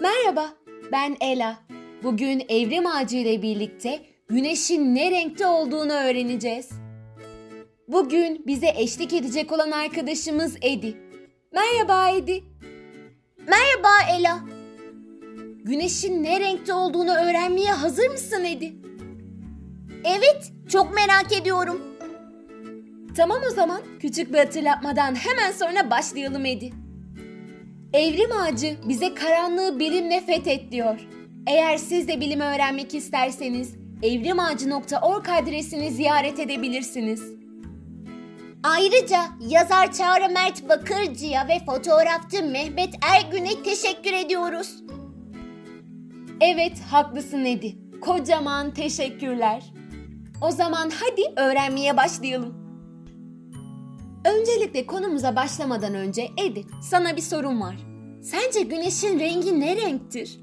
Merhaba, ben Ela. Bugün evrim ağacı ile birlikte güneşin ne renkte olduğunu öğreneceğiz. Bugün bize eşlik edecek olan arkadaşımız Edi. Merhaba Edi. Merhaba Ela. Güneşin ne renkte olduğunu öğrenmeye hazır mısın Edi? Evet, çok merak ediyorum. Tamam o zaman küçük bir hatırlatmadan hemen sonra başlayalım Edi. Evrim ağacı bize karanlığı bilimle fethet diyor. Eğer siz de bilimi öğrenmek isterseniz evrimağacı.org adresini ziyaret edebilirsiniz. Ayrıca yazar Çağrı Mert Bakırcı'ya ve fotoğrafçı Mehmet Ergün'e teşekkür ediyoruz. Evet haklısın Edi. Kocaman teşekkürler. O zaman hadi öğrenmeye başlayalım. Öncelikle konumuza başlamadan önce Edi sana bir sorum var. Sence güneşin rengi ne renktir?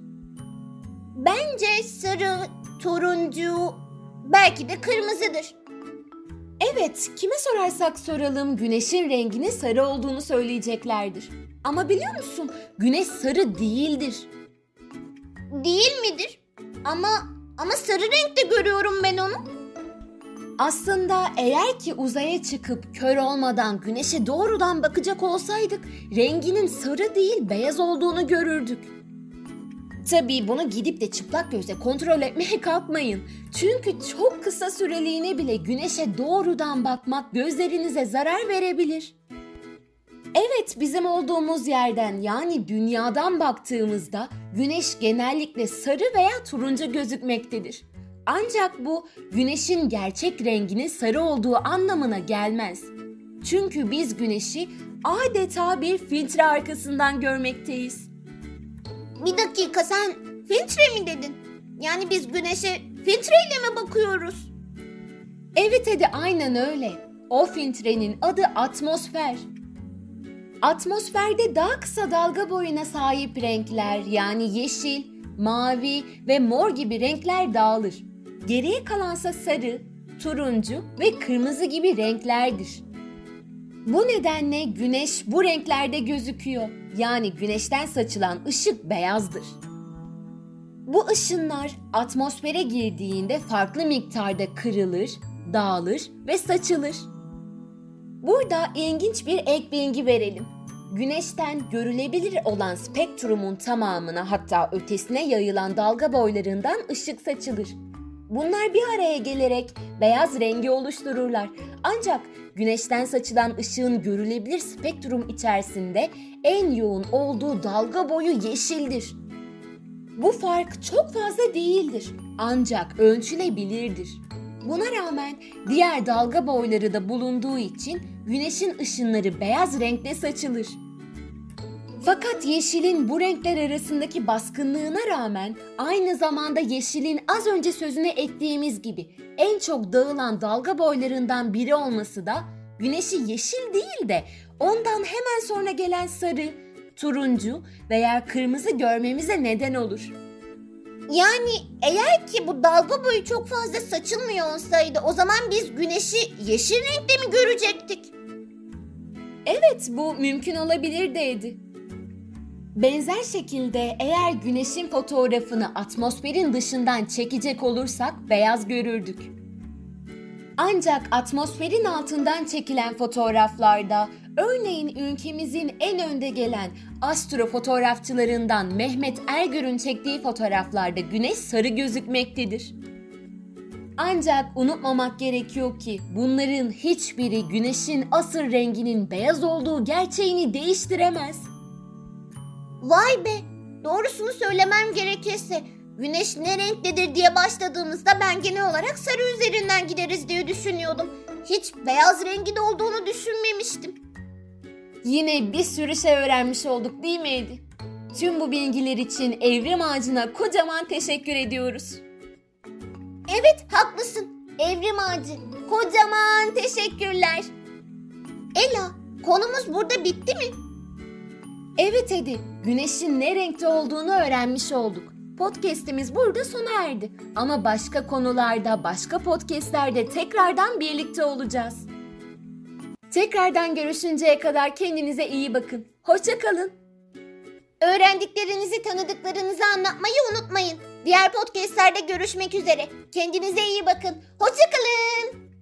Bence sarı, turuncu, belki de kırmızıdır. Evet, kime sorarsak soralım güneşin renginin sarı olduğunu söyleyeceklerdir. Ama biliyor musun? Güneş sarı değildir. Değil midir? Ama ama sarı renkte görüyorum ben onu. Aslında eğer ki uzaya çıkıp kör olmadan güneşe doğrudan bakacak olsaydık renginin sarı değil beyaz olduğunu görürdük. Tabii bunu gidip de çıplak gözle kontrol etmeye kalkmayın. Çünkü çok kısa süreliğine bile güneşe doğrudan bakmak gözlerinize zarar verebilir. Evet bizim olduğumuz yerden yani dünyadan baktığımızda güneş genellikle sarı veya turuncu gözükmektedir. Ancak bu güneşin gerçek renginin sarı olduğu anlamına gelmez. Çünkü biz güneşi adeta bir filtre arkasından görmekteyiz. Bir dakika sen filtre mi dedin? Yani biz güneşe filtreyle mi bakıyoruz? Evet Edi aynen öyle. O filtrenin adı atmosfer. Atmosferde daha kısa dalga boyuna sahip renkler yani yeşil, mavi ve mor gibi renkler dağılır. Geriye kalansa sarı, turuncu ve kırmızı gibi renklerdir. Bu nedenle güneş bu renklerde gözüküyor. Yani güneşten saçılan ışık beyazdır. Bu ışınlar atmosfere girdiğinde farklı miktarda kırılır, dağılır ve saçılır. Burada ilginç bir ek bilgi verelim. Güneşten görülebilir olan spektrumun tamamına hatta ötesine yayılan dalga boylarından ışık saçılır. Bunlar bir araya gelerek beyaz rengi oluştururlar. Ancak güneşten saçılan ışığın görülebilir spektrum içerisinde en yoğun olduğu dalga boyu yeşildir. Bu fark çok fazla değildir ancak ölçülebilirdir. Buna rağmen diğer dalga boyları da bulunduğu için güneşin ışınları beyaz renkte saçılır. Fakat yeşilin bu renkler arasındaki baskınlığına rağmen aynı zamanda yeşilin az önce sözüne ettiğimiz gibi en çok dağılan dalga boylarından biri olması da güneşi yeşil değil de ondan hemen sonra gelen sarı, turuncu veya kırmızı görmemize neden olur. Yani eğer ki bu dalga boyu çok fazla saçılmıyor olsaydı o zaman biz güneşi yeşil renkte mi görecektik? Evet bu mümkün olabilir dedi. Benzer şekilde eğer güneşin fotoğrafını atmosferin dışından çekecek olursak beyaz görürdük. Ancak atmosferin altından çekilen fotoğraflarda örneğin ülkemizin en önde gelen astrofotoğrafçılarından Mehmet Ergür'ün çektiği fotoğraflarda güneş sarı gözükmektedir. Ancak unutmamak gerekiyor ki bunların hiçbiri güneşin asıl renginin beyaz olduğu gerçeğini değiştiremez. Vay be! Doğrusunu söylemem gerekirse güneş ne renktedir diye başladığımızda ben genel olarak sarı üzerinden gideriz diye düşünüyordum. Hiç beyaz rengi de olduğunu düşünmemiştim. Yine bir sürü şey öğrenmiş olduk değil mi Edi? Tüm bu bilgiler için Evrim Ağacı'na kocaman teşekkür ediyoruz. Evet haklısın. Evrim Ağacı. Kocaman teşekkürler. Ela konumuz burada bitti mi? Evet Edi, güneşin ne renkte olduğunu öğrenmiş olduk. Podcast'imiz burada sona erdi. Ama başka konularda, başka podcast'lerde tekrardan birlikte olacağız. Tekrardan görüşünceye kadar kendinize iyi bakın. Hoşça kalın. Öğrendiklerinizi tanıdıklarınızı anlatmayı unutmayın. Diğer podcastlerde görüşmek üzere. Kendinize iyi bakın. Hoşçakalın.